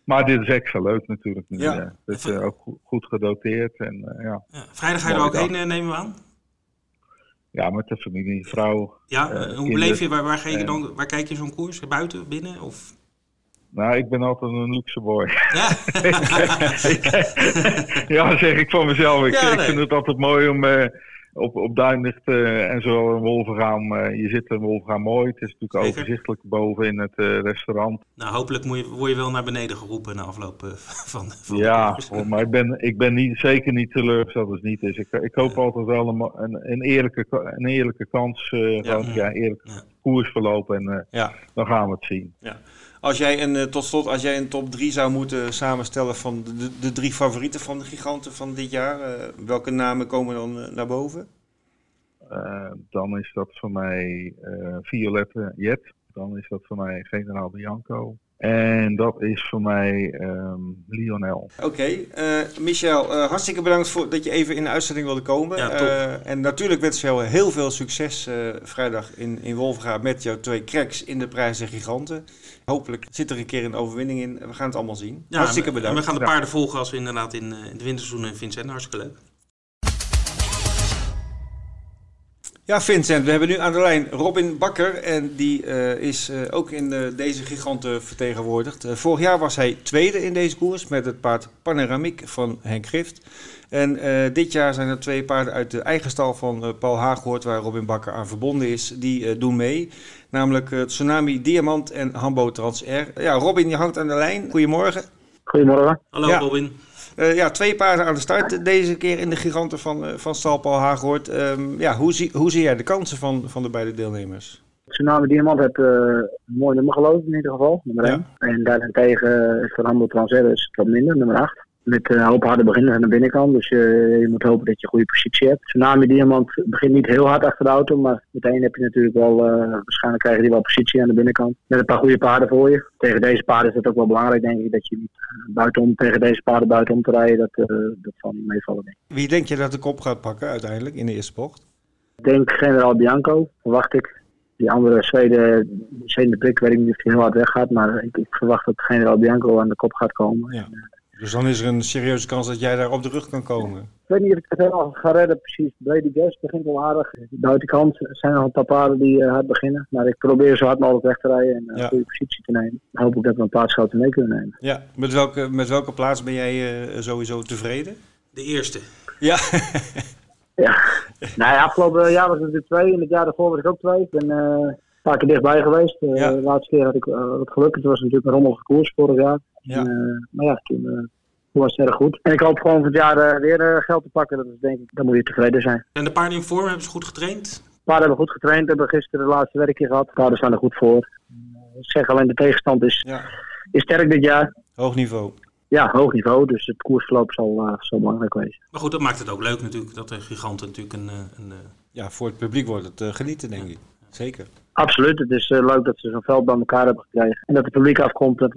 maar dit is extra leuk natuurlijk. Nu, Ja. ja. Het is eh, ook goed, gedoteerd. En, eh, ja. Ja. Vrijdag ga je er ook heen, nemen we aan? ja, met de familie, vrouw. Ja, hoe beleef je, waar, waar, ga je dan, waar kijk je zo'n koers? Buiten, binnen? Of... Nou, ik ben altijd een luxe boy. Ja, ja, zeg ik van mezelf. Ik, Ja, ik nee. vind het altijd mooi om eh, op, op Duinlicht eh, en zo in Wolvergaan. eh, je zit in Wolvergaan mooi. Het is natuurlijk Zeker. overzichtelijk boven in het eh, restaurant. nou hopelijk moet je, word je wel naar beneden geroepen na afloop van, van Ja, koers. maar ik ben, ik ben niet, zeker niet teleurgesteld als het niet is. Ik, ik hoop altijd wel een, een, een, eerlijke, een eerlijke kans. Ja. gewoon, ja, eerlijk Ja. koersverloop. En Ja. dan gaan we het zien. Als jij een, eh, tot slot, als jij een top 3 zou moeten samenstellen van de, de, drie favorieten van de giganten van dit jaar, eh, welke namen komen dan eh, naar boven? Dan is dat voor mij Violette Jet. Dan is dat voor mij Generaal Bianco. En dat is voor mij ehm, Lionel. Oké, eh, Michel, eh, hartstikke bedankt voor dat je even in de uitzending wilde komen. Ja. Eh, en natuurlijk wens ik jou heel veel succes eh, vrijdag in, in Wolfga met jouw twee cracks in de prijzen giganten. Hopelijk zit er een keer een overwinning in. We gaan het allemaal zien. Ja, hartstikke en- bedankt. En we gaan de paarden volgen als we inderdaad in, eh, in het winterseizoen in Vincent. Hartstikke leuk. Ja, Vincent, we hebben nu aan de lijn Robin Bakker. En die eh, is eh, ook in eh, deze giganten vertegenwoordigd. Eh, vorig jaar was hij tweede in deze koers met het paard Panoramiek van Henk Gift. En eh, dit jaar zijn er twee paarden uit de eigen stal van Paul Haaghoort, waar Robin Bakker aan verbonden is, die eh, doen mee. Namelijk eh, Tsunami Diamant en Hambo Trans R. Ja, Robin, je hangt aan de lijn. Goedemorgen. Goedemorgen. Hallo Ja. Robin. Eh, ja, twee paarden aan de start deze keer in de giganten van, eh, van stal Paul Haaghoort. Ehm, ja, hoe, zie, hoe zie jij de kansen van, van de beide deelnemers? Tsunami Diamant heeft eh, een mooi nummer gelopen in ieder geval, nummer Ja. 1. En daarentegen is van Handel Transerus wat minder, nummer 8. Met een hoop harde beginners aan de binnenkant, dus eh, je moet hopen dat je een goede positie hebt. Tsunami Diamant begint niet heel hard achter de auto, maar meteen heb je natuurlijk wel, eh, waarschijnlijk krijgen die wel positie aan de binnenkant. Met een paar goede paarden voor je. Tegen deze paarden is het ook wel belangrijk denk ik, dat je niet eh, buitenom, tegen deze paarden buitenom te rijden, dat, eh, dat zal niet meevallen denk ik. Wie denk je dat de kop gaat pakken uiteindelijk in de eerste bocht? Ik denk Generaal Bianco, verwacht ik. Die andere Zweden, Zweden prik, weet ik niet of hij heel hard weggaat. Maar ik, ik verwacht dat Generaal Bianco aan de kop gaat komen. Ja. Dus dan is er een serieuze kans dat jij daar op de rug kan komen. weet niet of ik het helemaal ga redden precies. Brady Guest begint wel aardig. De buitenkant zijn nog een paar paarden die uh, hard beginnen. Maar ik probeer zo hard mogelijk weg te rijden en een Ja. goede positie te nemen. Dan hoop ik dat we een paar schoten mee kunnen nemen. Ja, met welke, met welke plaats ben jij eh, sowieso tevreden? De eerste. Ja, Ja, nou ja, afgelopen jaar was ik natuurlijk twee. En het jaar daarvoor was ik ook twee. Ik ben eh, een paar keer dichtbij geweest. Eh, Ja. De laatste keer had ik uh, wat geluk. Het was natuurlijk een rommelige koers vorig jaar. Ja. Eh, maar ja, toen, eh, toen was het erg goed. En ik hoop gewoon het jaar eh, weer eh, geld te pakken. Dat is denk ik, dan moet je tevreden zijn. En de paarden in vorm hebben ze goed getraind. paarden hebben goed getraind, hebben gisteren de laatste werkje gehad. Paarden staan er goed voor. Ik zeg alleen de tegenstand is, ja. is sterk dit jaar. hoog niveau. Ja, hoog niveau, dus het koersverloop zal, eh, zal belangrijk wezen. Maar goed, dat maakt het ook leuk natuurlijk. Dat de giganten natuurlijk een... een eh, Ja, voor het publiek wordt het genieten, denk ik. Zeker. Absoluut, het is leuk dat ze zo'n veld bij elkaar hebben gekregen. En dat het publiek afkomt, dat,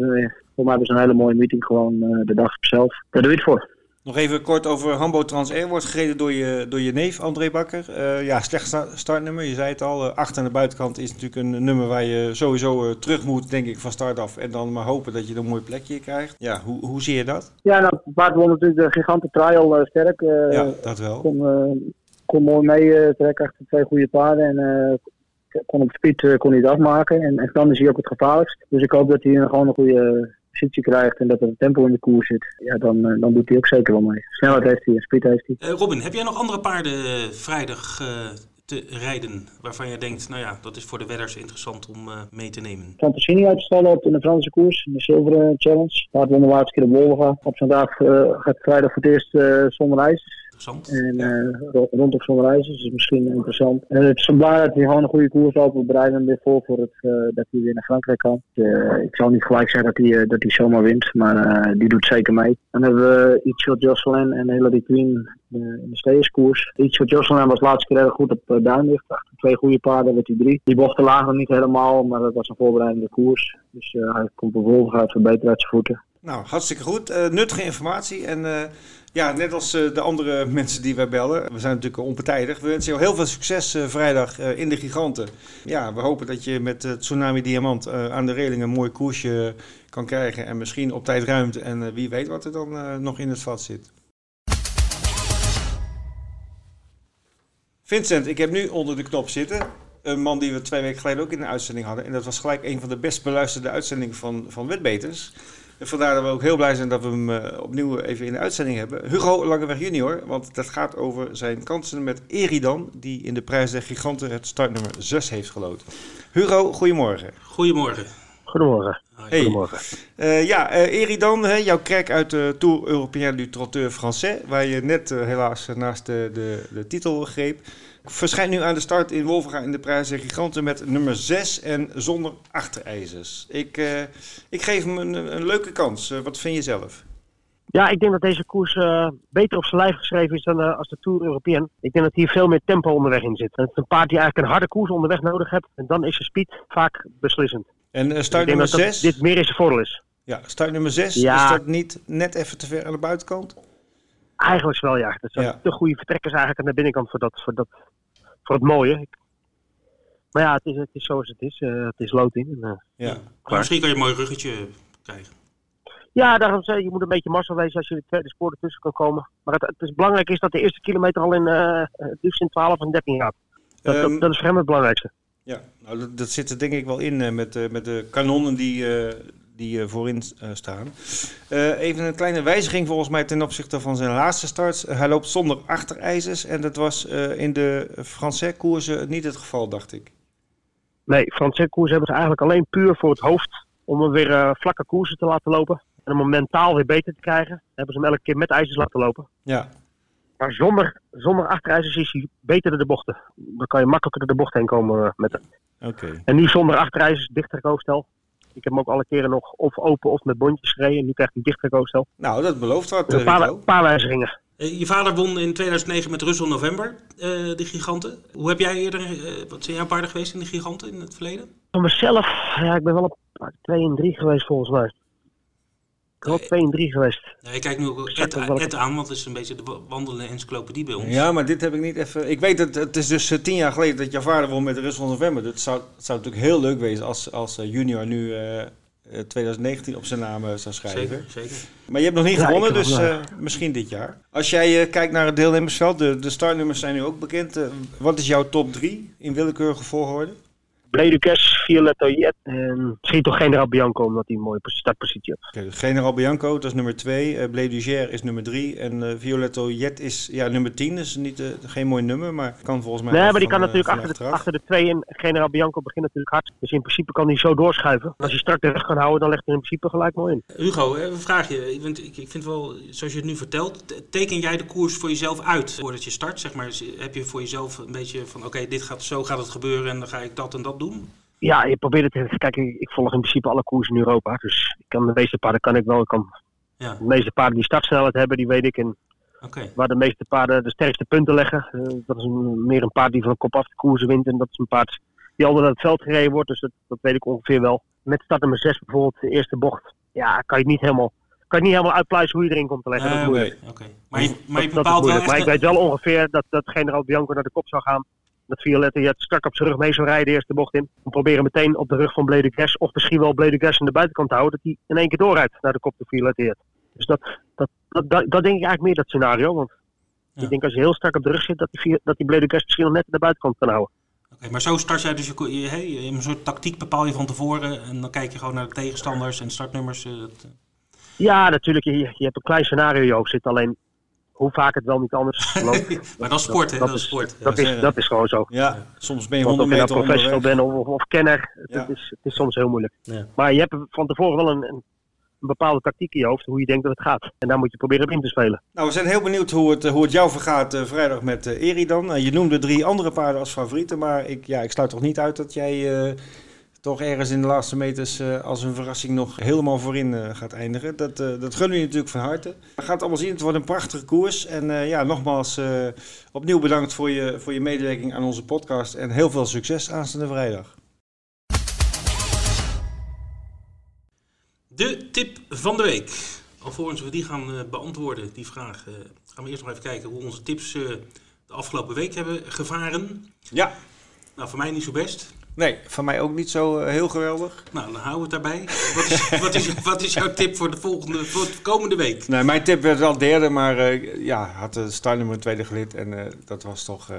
voor mij een hele mooie meeting gewoon eh, de dag zelf. Daar doe je het voor. Nog even kort over Hambo Trans Air. Wordt gereden door je, door je neef André Bakker. Eh, ja, slecht sta- startnummer. Je zei het al. eh, achter aan de buitenkant is natuurlijk een nummer waar je sowieso terug moet, denk ik, van start af. En dan maar hopen dat je een mooi plekje krijgt. Ja, hoe, hoe zie je dat? Ja, nou, paard won natuurlijk de gigante trial sterk. ja, dat wel. kon, kon mooi mee trekken achter twee goede paarden. En kon op speed kon hij het afmaken. En, en dan is hij ook het gevaarlijkst. Dus ik hoop dat hij gewoon een goede positie krijgt en dat er een tempo in de koers zit. Ja, dan, eh, dan doet hij ook zeker wel mee. Snelheid heeft hij en speed heeft hij. Eh, Robin, heb jij nog andere paarden eh, vrijdag te rijden waarvan jij denkt, nou ja, dat is voor de wedders interessant om mee te nemen? Fantasini uitstallen op in de Franse koers, in de zilveren challenge. Paard won de laatste keer de Wolga. Op zo'n dag eh, gaat vrijdag voor het eerst zonder ijs. Interessant. En eh, ro- rond op dus is misschien interessant. En het is belangrijk dat hij gewoon een goede koers loopt. We bereiden hem weer voor, voor het, eh, dat hij weer naar Frankrijk kan. Ik zal niet gelijk zeggen dat hij, eh, dat hij zomaar wint, maar die doet zeker mee. Dan hebben we Ichio Jocelyn en Hilary Queen in de steerskoers. Ichio Jocelyn was laatste keer erg goed op uh, Duinlicht. Achter twee goede paarden werd hij drie. Die bochten lagen nog niet helemaal, maar dat was een voorbereidende koers. Dus hij komt vervolgens uit verbeteren uit zijn voeten. Nou, hartstikke goed. Nuttige informatie. En ja, net als eh, de andere mensen die wij bellen, we zijn natuurlijk onpartijdig. We wensen jou heel veel succes eh, vrijdag eh, in de Giganten. Ja, we hopen dat je met Tsunami Diamant aan de reling een mooi koersje kan krijgen. En misschien op tijd ruimte. En wie weet wat er dan nog in het vat zit. Vincent, ik heb nu onder de knop zitten. Een man die we twee weken geleden ook in de uitzending hadden. En dat was gelijk een van de best beluisterde uitzendingen van, van Wetbeters. En vandaar dat we ook heel blij zijn dat we hem uh, opnieuw even in de uitzending hebben. Hugo Langeweg junior, want dat gaat over zijn kansen met Eridan, die in de prijs der giganten het startnummer 6 heeft geloten. Hugo, goedemorgen. Goedemorgen. Goedemorgen. Hey. Goedemorgen. Uh, ja, uh, Eridan, hè, jouw krek uit de Tour Européen du Trotteur Français, waar je net uh, helaas naast de, de, de titel greep. Verschijnt nu aan de start in Wolverga in de prijs der giganten met nummer 6 en zonder achterijzers. Ik, uh, ik geef hem een, een leuke kans. Uh, wat vind je zelf? Ja, ik denk dat deze koers uh, beter op zijn lijf geschreven is dan uh, als de Tour Européen. Ik denk dat hier veel meer tempo onderweg in zit. Het is een paard die eigenlijk een harde koers onderweg nodig hebt. En dan is de speed vaak beslissend. En uh, start nummer 6? Dit meer in zijn voordeel is. Ja, start nummer 6. Ja. Is dat niet net even te ver aan de buitenkant? Eigenlijk wel, ja. Dat zijn ja. te goede vertrekkers eigenlijk aan de binnenkant voor, dat, voor, dat, voor het mooie. Maar ja, het is, het is zoals het is. Uh, het is loting. En, uh, ja. Maar misschien kan je een mooi ruggetje krijgen. Ja, daarom zei je, je moet een beetje massa wezen als je de tweede spoor ertussen kan komen. Maar het, het is belangrijk is dat de eerste kilometer al in, uh, dus in 12 en 13 gaat. Dat, um, dat, dat, is voor hem het belangrijkste. Ja, nou, dat, dat zit er denk ik wel in uh, met, uh, met de kanonnen die, uh, die voorin staan. even een kleine wijziging volgens mij ten opzichte van zijn laatste start. hij loopt zonder achterijzers en dat was in de Franse koersen niet het geval, dacht ik. Nee, Franse koersen hebben ze eigenlijk alleen puur voor het hoofd om hem weer vlakke koersen te laten lopen. En om hem mentaal weer beter te krijgen, hebben ze hem elke keer met ijzers laten lopen. Ja. Maar zonder, zonder achterijzers is hij beter de bochten. Dan kan je makkelijker de bocht heen komen met hem. Okay. En nu zonder achterijzers, dichter hoofdstel. Ik heb hem ook alle keren nog of open of met bondjes gereden. Nu krijgt hij dichter hoofdstel. Nou, dat belooft wat. Een paar, paar wijzigingen. Uh, je vader won in 2009 met Russell November, uh, de giganten. Hoe heb jij eerder, uh, wat zijn jouw paarden geweest in de giganten in het verleden? Van mezelf, ja, ik ben wel op 2 en 3 geweest volgens mij. Ik ben 2 en 3 geweest. Ja, ik kijk nu ook Ed, Ed aan, want het is een beetje de wandelende encyclopedie bij ons. Ja, maar dit heb ik niet even... Ik weet dat het is dus uh, tien jaar geleden dat jouw vader won met de Russell November. Het zou, het zou natuurlijk heel leuk wezen als, als uh, junior nu uh, eh, 2019 op zijn naam eh, zou schrijven. Zeker, zeker. Maar je hebt nog niet Ja, gewonnen, dus eh, misschien dit jaar. Als jij eh, kijkt naar het deelnemersveld, de, de startnummers zijn nu ook bekend. Eh, wat is jouw top 3 in willekeurige volgorde? Bleducas, Violetto Jet en misschien toch Generaal Bianco, omdat hij een mooie startpositie dus General Bianco, dat is nummer 2. Uh, Blé Duger is nummer 3. En eh, Violetto Jet is ja, nummer 10. Dat is niet, eh, geen mooi nummer, maar kan volgens mij... Nee, maar die van, kan eh, natuurlijk achter de, achter de twee in. Generaal Bianco begint natuurlijk hard. Dus in principe kan hij zo doorschuiven. Als je strak de rug kan houden, dan legt hij in principe gelijk mooi in. Hugo, eh, een vraagje. Want ik, ik vind wel, zoals je het nu vertelt, teken jij de koers voor jezelf uit voordat je start? Zeg maar, heb je voor jezelf een beetje van, oké, dit gaat, zo gaat het gebeuren en dan ga ik dat en dat doen? Ja, je probeert het. Kijk, ik volg in principe alle koersen in Europa. Dus ik kan de meeste paarden kan ik wel. Ik kan Ja, de meeste paarden die startsnelheid hebben, die weet ik. En waar de meeste paarden de sterkste punten leggen. eh, dat is een, meer een paard die van de kop af de koersen wint. En dat is een paard die altijd naar het veld gereden wordt. Dus dat, dat weet ik ongeveer wel. Met start nummer 6 bijvoorbeeld, de eerste bocht. Ja, kan je het niet helemaal, kan je niet helemaal uitpluizen hoe je erin komt te leggen. dat is moeilijk. Oké. Maar je, maar je Dat- dat wel. Maar ik weet wel ongeveer dat, dat Generaal Bianco naar de kop zou gaan. Dat Violette Jet strak op zijn rug mee zou rijden, de eerste bocht in. We proberen meteen op de rug van Blade Gas, of misschien wel Blade Gas aan de buitenkant te houden, dat hij in één keer doorrijdt naar de kop van Violette Jet. Dus dat, dat, dat, dat, denk ik eigenlijk meer dat scenario. Want Ja. ik denk als je heel sterk op de rug zit, dat die, dat die Blade Gas misschien nog net aan de buitenkant kan houden. Oké, maar zo start jij dus je, je, hey, je- een soort tactiek bepaal je van tevoren en dan kijk je gewoon naar de tegenstanders en startnummers. eh, eh. Ja, natuurlijk, je, je hebt een klein scenario in je hoofd zitten, alleen hoe vaak het wel niet anders loopt. maar dat is sport, hè? Dat, is sport. Dat is, dat is gewoon zo. Ja, soms ben je Want of 100 je nou professional bent of, of, kenner, het, Ja. het is, het is soms heel moeilijk. Ja. Maar je hebt van tevoren wel een, een, een bepaalde tactiek in je hoofd, hoe je denkt dat het gaat. En daar moet je proberen op in te spelen. Nou, we zijn heel benieuwd hoe het, eh, hoe het jou vergaat eh, vrijdag met eh Eridan. Eh, je noemde drie andere paarden als favorieten, maar ik, ja, ik sluit toch niet uit dat jij eh, toch ergens in de laatste meters eh, als een verrassing nog helemaal voorin eh, gaat eindigen. Dat, eh, dat gunnen we je natuurlijk van harte. We gaan het allemaal zien. Het wordt een prachtige koers. En ja, nogmaals opnieuw bedankt voor je, voor je medewerking aan onze podcast en heel veel succes aanstaande vrijdag. De tip van de week. Alvorens we die gaan beantwoorden, die vraag, gaan we eerst nog even kijken hoe onze tips de afgelopen week hebben gevaren. Ja, Nou, voor mij niet zo best. Nee, van mij ook niet zo eh, heel geweldig. Nou, dan houden we het daarbij. Wat is, wat is, wat is jouw tip voor de volgende, voor de komende week? Nee, mijn tip werd wel derde, maar eh, ja, had de startnummer tweede gelid. En eh, dat was toch eh,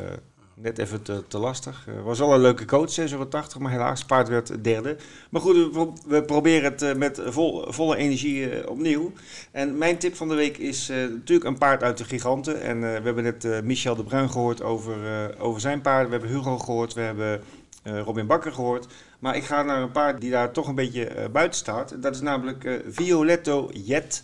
net even te, te lastig. Het was wel een leuke coach, 6,80 euro, maar helaas, paard werd derde. Maar goed, we, pro- we proberen het eh, met vol, volle energie eh, opnieuw. En mijn tip van de week is eh, natuurlijk een paard uit de giganten. En eh, we hebben net eh, Michel de Bruin gehoord over, eh, over zijn paard. We hebben Hugo gehoord, we hebben eh, Robin Bakker gehoord. Maar ik ga naar een paard die daar toch een beetje eh, buiten staat. Dat is namelijk eh, Violetto Jet.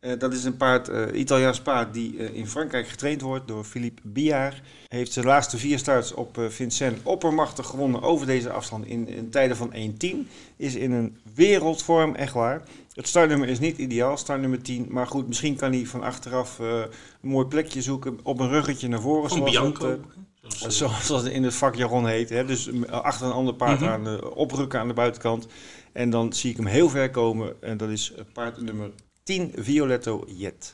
Eh, dat is een paard, eh Italiaans paard, die eh, in Frankrijk getraind wordt door Philippe Biard. Heeft zijn laatste vier starts op eh Vincennes oppermachtig gewonnen over deze afstand in, in tijden van 1.10. Is in een wereldvorm, echt waar. Het startnummer is niet ideaal, startnummer 10. Maar goed, misschien kan hij van achteraf eh, een mooi plekje zoeken op een ruggetje naar voren. Van Bianco. eh, Zoals, dat in het vakjargon heet. Hè? Dus achter een ander paard Mhm. aan de, oprukken aan de buitenkant. En dan zie ik hem heel ver komen. En dat is eh, paard nummer 10, Violetto Jet.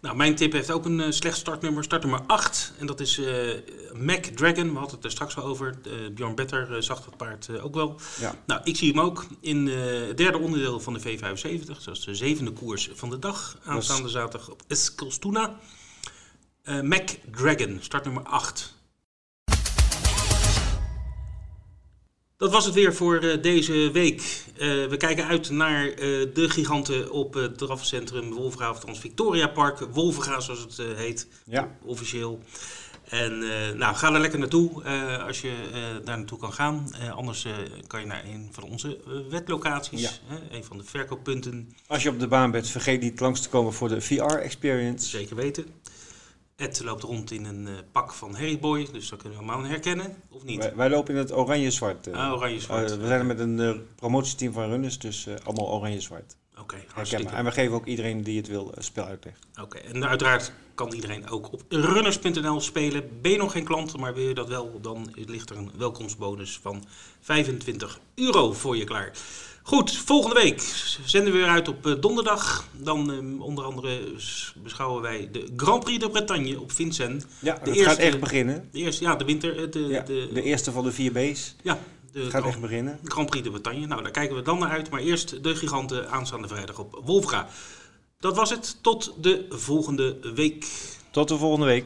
Nou, mijn tip heeft ook een eh, slecht startnummer. Startnummer 8. En dat is eh Mac Dragon. We hadden het er straks al over. Bjorn Better zag dat paard ook wel. Ja. Nou, ik zie hem ook in het derde onderdeel van de V75. Dat is de zevende koers van de dag. Aanstaande zaterdag op Eskilstuna. Mac Dragon, startnummer 8. Dat was het weer voor eh, deze week. Eh, we kijken uit naar eh, de giganten op het drafcentrum Wolverga, of trans Victoria Park. Wolverga zoals het heet, Ja. officieel. En nou, ga er lekker naartoe als je daar naartoe kan gaan. Anders kan je naar een van onze wetlocaties, Ja. een van de verkooppunten, Als je op de baan bent, vergeet niet langs te komen voor de VR-experience. zeker weten. Ed loopt rond in een eh, pak van Harry Boy, dus dat kunnen we allemaal herkennen, of niet? Wij, wij lopen in het oranje-zwart. eh. Ah, oranje-zwart. Eh, we zijn er met een promotieteam van runners, dus allemaal oranje-zwart. Oké, hartstikke. En we geven ook iedereen die het wil eh, spel uitleg. Oké, en uiteraard kan iedereen ook op runners.nl spelen. Ben je nog geen klant, maar wil je dat wel, dan ligt er een welkomstbonus van 25 euro voor je klaar. Goed, volgende week zenden we weer uit op eh, donderdag. Dan eh, onder andere beschouwen wij de Grand Prix de Bretagne op Vincennes. Ja, De het eerste- gaat echt beginnen. De eerste, ja, de winter, eh, de, Ja, de, de eerste van de vier B's. ja, de De Gaat Grand- echt beginnen. Grand Prix de Bretagne. Nou, daar kijken we dan naar uit. Maar eerst de giganten aanstaande vrijdag op Wolfga. Dat was het. Tot de volgende week. Tot de volgende week.